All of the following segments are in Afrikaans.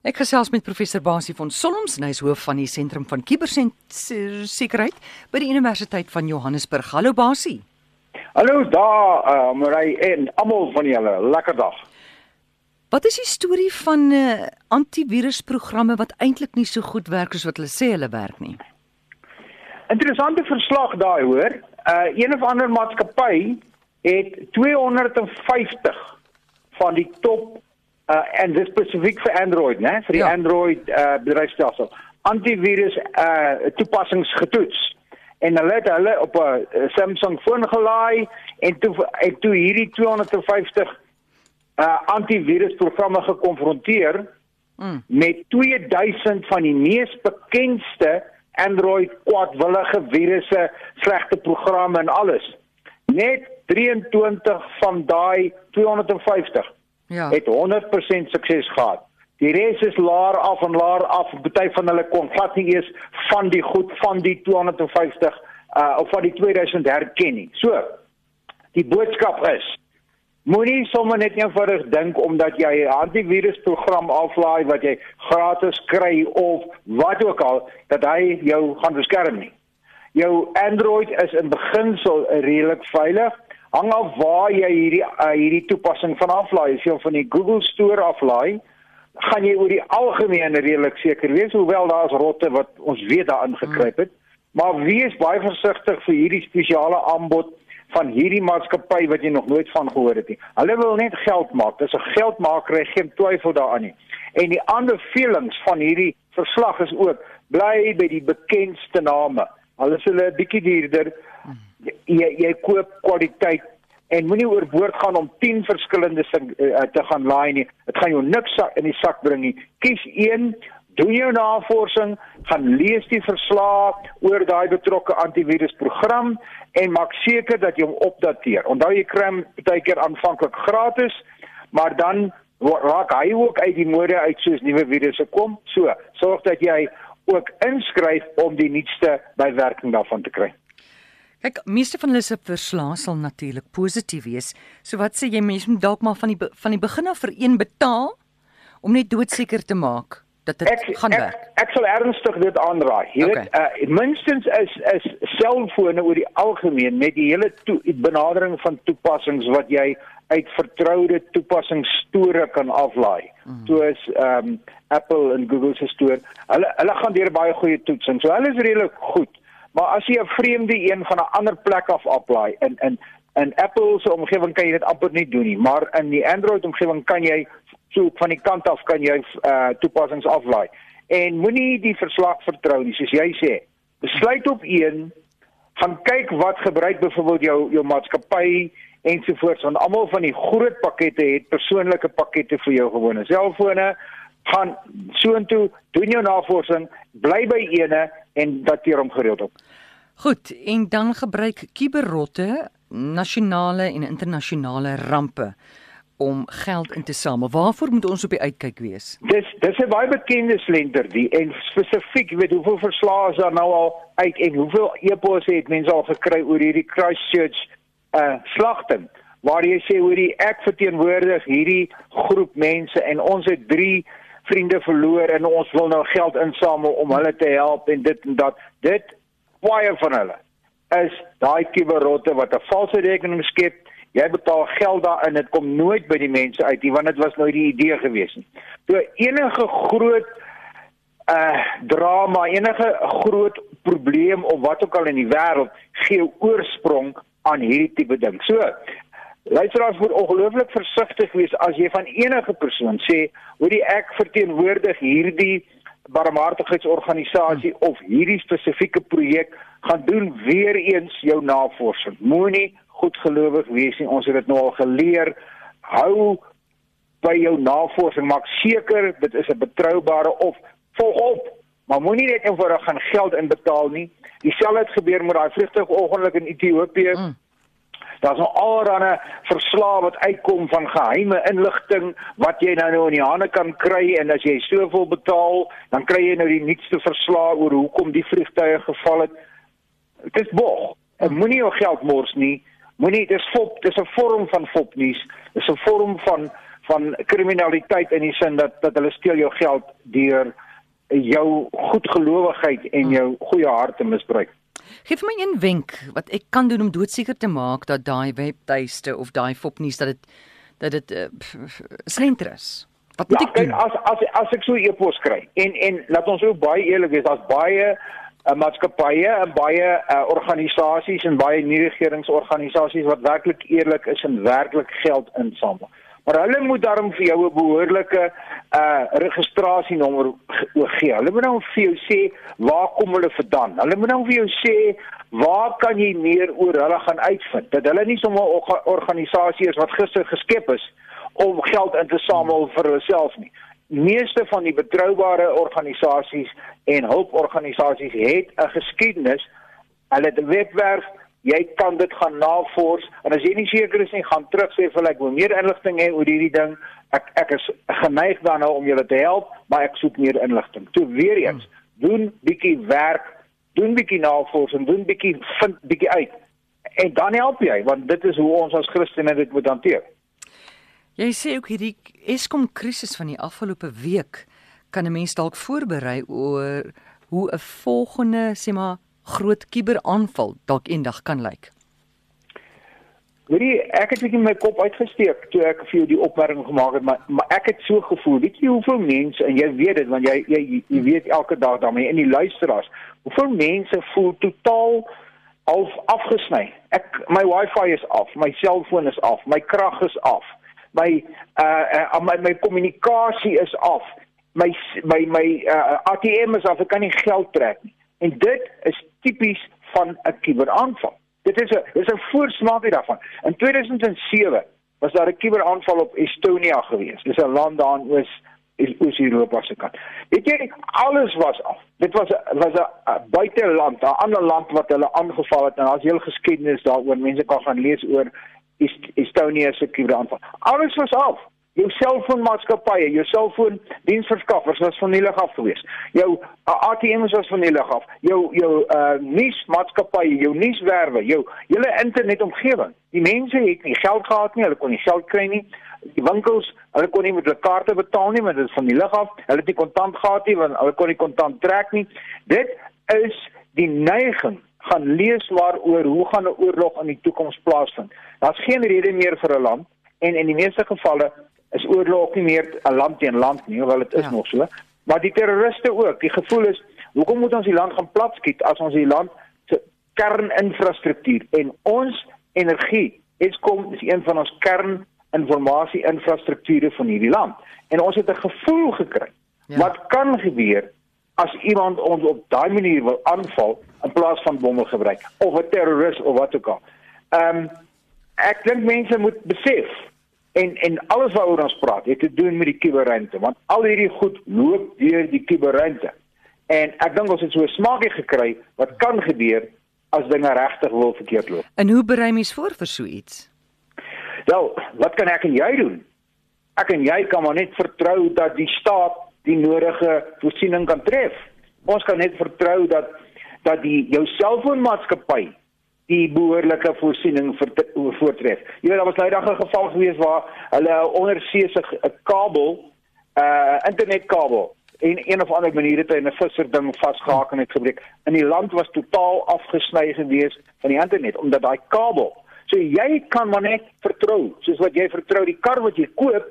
Ek gesels met professor Basie van Solms, hy is hoof van die sentrum van kubersekuriteit by die Universiteit van Johannesburg. Hallo Basie. Hallo daar, uh, Marie en almal van julle. Lekker dag. Wat is die storie van uh, antivirusprogramme wat eintlik nie so goed werk as wat hulle sê hulle werk nie? Interessante verslag daai hoor. Uh een of ander maatskappy het 250 van die top uh en dis spesifiek vir Android, né? Vir die ja. Android uh bedryfstelsel. Antivirus uh toepassings getoets. En hulle het hulle op 'n Samsung foon gelaai en toe en toe hierdie 250 uh antivirusprogramme gekonfronteer mm. met 2000 van die mees bekendste Android kwadwillige virusse, slegte programme en alles. Net 23 van daai 250 ja. het 100% sukses gehad. Die res is laer af en laer af. Party van hulle kon glad nie eens van die goed van die 250 uh of van die 2000 herken nie. So, die boodskap is moenie sommer net eenvoudig dink omdat jy 'n antivirusprogram aflaai wat jy gratis kry of wat ook al dat hy jou gaan beskerm nie. Jou Android is in beginsel redelik veilig hang af waar jy hierdie uh, hierdie toepassing van aflaai. As jy van die Google Store aflaai, gaan jy oor die algemeen redelik seker wees hoewel daar's rotte wat ons weet daarin gekruip het. Maar wees baie versigtig vir hierdie spesiale aanbod van hierdie maatskappy wat jy nog nooit van gehoor het nie. Hulle wil net geld maak. Dis 'n geldmaker, geen twyfel daaraan nie. En die ander feelings van hierdie verslag is ook bly by die bekendste name. Hulle is hulle 'n bietjie duurder jy jy koop kwaliteit en moenie oorboord gaan om 10 verskillende uh, te gaan laai nie. Dit gaan jou niks in die sak bring nie. Kies een, doen jou navorsing, gaan lees die verslae oor daai betrokke antivirusprogram en maak seker dat jy hom opdateer. Onthou jy kry hom baie keer aanvanklik gratis, maar dan raak hy ook uit die mode uit soos nuwe virusse kom. So, sorg dat jy ook inskryf om die nuutste bywerking daarvan te kry. Kyk, meeste van hulle se verslae sal natuurlik positief wees. So wat sê jy mense moet dalk maar van die van die begin af vir een betaal om net doodseker te maak dat dit ek, gaan werk. Ek, ek sal ernstig dit aanraai. Jy okay. weet, uh, minstens is is selfone oor die algemeen met die hele toe, benadering van toepassings wat jy uit vertroude toepassingsstore kan aflaai. Mm. Soos ehm um, Apple en Google se stoor. Hulle hulle gaan deur baie goeie toetsing. So hulle is redelik goed. Maar as jy 'n vreemde een van 'n ander plek af aflaai in in in Apple se omgewing kan jy dit amper nie doen nie, maar in die Android omgewing kan jy so van die kant af kan jy uh toepassings aflaai. En moenie die verslag vertrou nie, soos jy sê. Besluit op een, gaan kyk wat gebruik byvoorbeeld jou jou maatskappy ensovoorts want almal van die groot pakkette het persoonlike pakkette vir jou gewone selfone gaan soontoe doen jou navorsing bly by ene en dateer hom gereeld op. Goed, en dan gebruik kiberrotte nasionale en internasionale rampe om geld in te samel. Waarvoor moet ons op die uitkyk wees? Dis dis 'n baie bekende slender die en spesifiek, weet hoeveel verslae is daar nou al uit en hoeveel e-posse het mense al gekry oor hierdie Christchurch uh slagting waar jy sê hoor die ek verteenwoordig hierdie groep mense en ons het 3 vriende verloor en ons wil nou geld insamel om hulle te help en dit en dat. Dit baie van hulle is daai kiberotte wat 'n valse rekening skep. Jy betaal geld daarin, dit kom nooit by die mense uit nie want dit was nou die idee gewees nie. So enige groot uh drama, enige groot probleem of wat ook al in die wêreld gee oorsprong aan hierdie tipe ding. So Luisteraars moet ongelooflik versigtig wees as jy van enige persoon sê, "Hoorie ek verteenwoordig hierdie barmhartigheidsorganisasie of hierdie spesifieke projek," gaan doen weer eens jou navorsing. Moenie goedgelowig wees nie. Ons het dit nou al geleer. Hou by jou navorsing, maak seker dit is 'n betroubare of volg op. Maar moenie net eenvoudig gaan geld inbetaal nie. Dieselfde het gebeur met daai vliegtuigongeluk in Ethiopië. Mm Daar's nou allerlei verslae wat uitkom van geheime inligting wat jy nou nou in die hande kan kry en as jy soveel betaal, dan kry jy nou die nuutste verslae oor hoekom die vliegtuie geval het. Dit is bog. En moenie jou geld mors nie. Moenie dis fop, dis 'n vorm van fopnuus. Dis 'n vorm van van kriminaliteit in die sin dat dat hulle steel jou geld deur jou goedgelowigheid en jou goeie hart te misbruik. Geef my een wenk wat ek kan doen om doodseker te maak dat daai webtuiste of daai fopnuus dat dit dat dit uh, slenter is. Wat moet ja, ek doen? Kijk, as as as ek so 'n e-pos kry en en laat ons ook baie eerlik wees, daar's baie uh, maatskappye en baie uh, organisasies en baie nie-regeringsorganisasies wat werklik eerlik is en werklik geld insamel. Maar hulle moet daarom vir jou 'n behoorlike uh registrasienommer gee. Hulle moet dan vir jou sê waar kom hulle vandaan. Hulle moet dan vir jou sê waar kan jy meer oor hulle gaan uitvind. Dat hulle nie sommer 'n organisasie is wat gister geskep is om geld in te samel vir hulself nie. Meeste van die betroubare organisasies en hulporganisasies het 'n geskiedenis. Hulle het 'n webwerf, jy kan dit gaan navors en as jy nie seker is nie, gaan terug sê vir ek wil meer inligting hê oor hierdie ding. Ek ek is geneig daarna om julle te help, maar ek soek meer inligting. Toe weer eens, doen bietjie werk, doen bietjie navorsing, doen bietjie vind bietjie uit. En dan help jy want dit is hoe ons as Christene dit moet hanteer. Jy sê ook hierdie Eskom krisis van die afgelope week kan 'n mens dalk voorberei oor hoe 'n volgende sê maar groot kuberaanval dalk eendag kan lyk. Jy, ek het net my kop uitgesteek toe ek vir jou die opmerking gemaak het, maar maar ek het so gevoel, weet jy hoeveel mense en jy weet dit want jy jy jy weet elke dag daarmee in die luisteraars, hoeveel mense voel totaal half afgesny. Ek my wifi is af, my selfoon is af, my krag is af my uh, uh my my kommunikasie is af. My my my uh, ATM is af. Ek kan nie geld trek nie. En dit is tipies van 'n kuberaanval. Dit is 'n dis 'n voorsmaakie daarvan. In 2007 was daar 'n kuberaanval op Estonia geweest. Dis 'n land daar in Oos is oos Europa se kant. Weet jy, alles was af. Dit was was 'n buiteland, 'n ander land wat hulle aangeval het en daar's heel geskiedenis daaroor. Mense kan gaan lees oor Estonia se kuberaanval. Alles was af. Jou selfoonmaatskappye, jou selfoondiensverskaffers was van die lig af gewees. Jou uh, ATM's was van die lig af. Jou jou uh nuusmaatskappye, jou nuuswerwe, jou hele internetomgewing. Die mense het nie geld gehad nie, hulle kon nie geld kry nie. Die winkels, hulle kon nie met hulle kaarte betaal nie, want dit is van die lig af. Hulle het nie kontant gehad nie, want hulle kon nie kontant trek nie. Dit is die neiging gaan lees maar oor hoe gaan 'n oorlog in die toekoms plaasvind. Daar's geen rede meer vir 'n land en in die meeste gevalle is oorlog nie meer 'n land teen land nie, hoewel dit is ja. nog so. Maar die terroriste ook. Die gevoel is, hoekom moet ons die land gaan platskiet as ons die land se kerninfrastruktuur en ons energie Eskom is een van ons kerninformasie infrastrukture van hierdie land. En ons het 'n gevoel gekry. Ja. Wat kan gebeur as iemand ons op daai manier wil aanval in plaas van bomme gebruik of 'n terroris of wat ook al. Ehm um, ek dink mense moet besef en en alles waaroor ons praat het te doen met die kuberruimte want al hierdie goed loop deur die kuberruimte. En ek dink ons het so 'n smaakie gekry wat kan gebeur as dinge regtig wil verkeerd loop. En hoe berei mens voor vir so iets? Wel, wat kan ek en jy doen? Ek en jy kan maar net vertrou dat die staat die nodige voorsiening kan tref. Ons kan net vertrou dat dat die jou selfoonmaatskappy die behoorlike voorsiening voortref. Jy weet daar was nou 'n geval gewees waar hulle onderseese kabel uh internetkabel en een of ander manier het hy 'n visser ding vasgehaak en het gebreek. In die land was totaal afgesny gewees van die internet omdat daai kabel. So jy kan maar net vertrou, soos wat jy vertrou die kar wat jy koop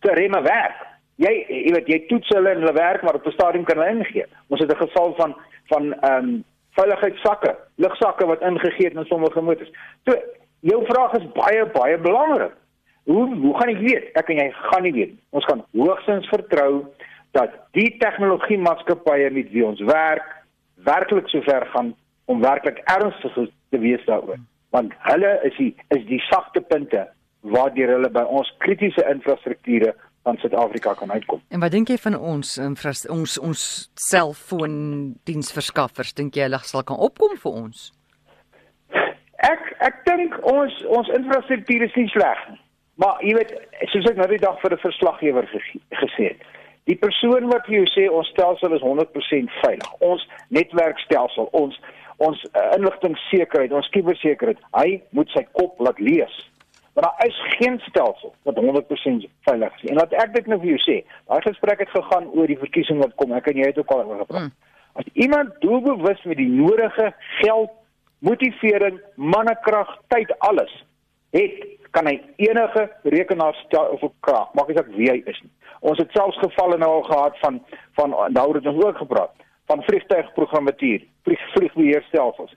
te remme werk jy jy weet jy toets hulle en hulle werk maar op 'n stadium kan hulle ingee. Ons het 'n geval van van ehm um, veiligheidssakke, lugsakke wat ingegee het in sommige motors. So jou vraag is baie baie belangrik. Hoe hoe gaan ek weet? Ek en jy gaan nie weet. Ons gaan hoogstens vertrou dat die tegnologie maatskappye met wie ons werk werklik sover gaan om werklik ernstig te wees daaroor. Want hulle is die is die sagte punte waardeur hulle by ons kritiese infrastrukture van Suid-Afrika kan uitkom. En wat dink jy van ons ons ons selfoon diensverskaffers? Dink jy hulle sal kan opkom vir ons? Ek ek dink ons ons infrastruktuur is nie sleg nie. Maar jy weet, soos ek nou die dag vir 'n verslaggewer gesê het, die persoon wat vir jou sê ons stelsel is 100% veilig. Ons netwerkstelsel, ons ons uh, inligtingsekerheid, ons kubersekerheid, hy moet sy kop laat lees want daar is geen stelsel wat 100% veilig is. En laat ek dit nou vir jou sê, daai gesprek het gegaan oor die verkiesing wat kom. Ek en jy het ook al oor gepraat. Mm. As iemand doelbewus met die nodige geld, motivering, mannekrag, tyd alles het, kan hy enige rekenaar stel of krag, maak nie saak wie hy is nie. Ons het selfs gevalle nou al gehad van van nou het ons ook gepraat van vliegtuigprogrammatuur, vlieg, vliegbeheerstelsels.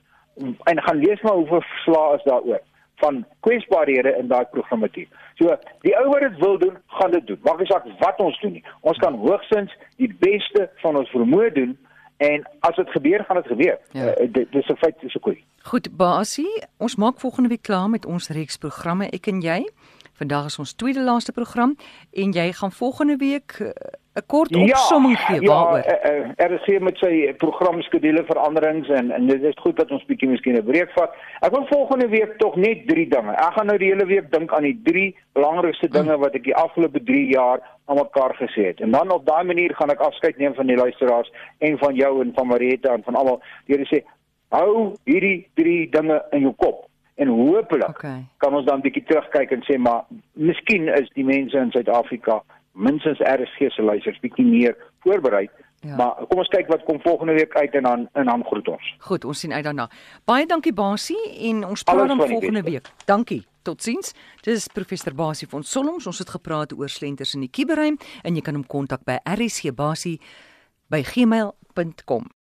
En gaan lees maar hoeveel verslae is daaroor van kwesbaarhede in daai programmatuur. So die ou wat dit wil doen, gaan dit doen. Maak nie saak wat ons doen nie. Ons kan hoogstens die beste van ons vermoë doen en as dit gebeur, gaan dit gebeur. Ja. Uh, dit dis 'n feit, dis 'n koei. Goed, Basie, ons maak volgende week klaar met ons reeks programme ek en jy. Vandag is ons tweede laaste program en jy gaan volgende week uh, 'n kort ja, opsomming gee ja, waaroor. Ja, eh, eh, er is hier met sy programskedule veranderings en en dit is goed dat ons bietjie miskien 'n breek vat. Ek wil volgende week tog net 3 dinge. Ek gaan nou die hele week dink aan die 3 belangrikste dinge wat ek die afgelope 3 jaar aan mekaar gesê het. En dan op daai manier gaan ek afskeid neem van die luisteraars en van jou en van Marieta en van almal. Die Here sê hou hierdie 3 dinge in jou kop en hopelik okay. kan ons dan bietjie terugkyk en sê maar miskien is die mense in Suid-Afrika minstens RSG se luisters bietjie meer voorberei. Ja. Maar kom ons kyk wat kom volgende week uit en dan en dan groet ons. Goed, ons sien uit daarna. Baie dankie Basie en ons praat dan volgende week. Dankie. Totsiens. Dis professor Basie van Solms. Ons het gepraat oor slenters in die kuberruim en jy kan hom kontak by rsgbasie by gmail.com.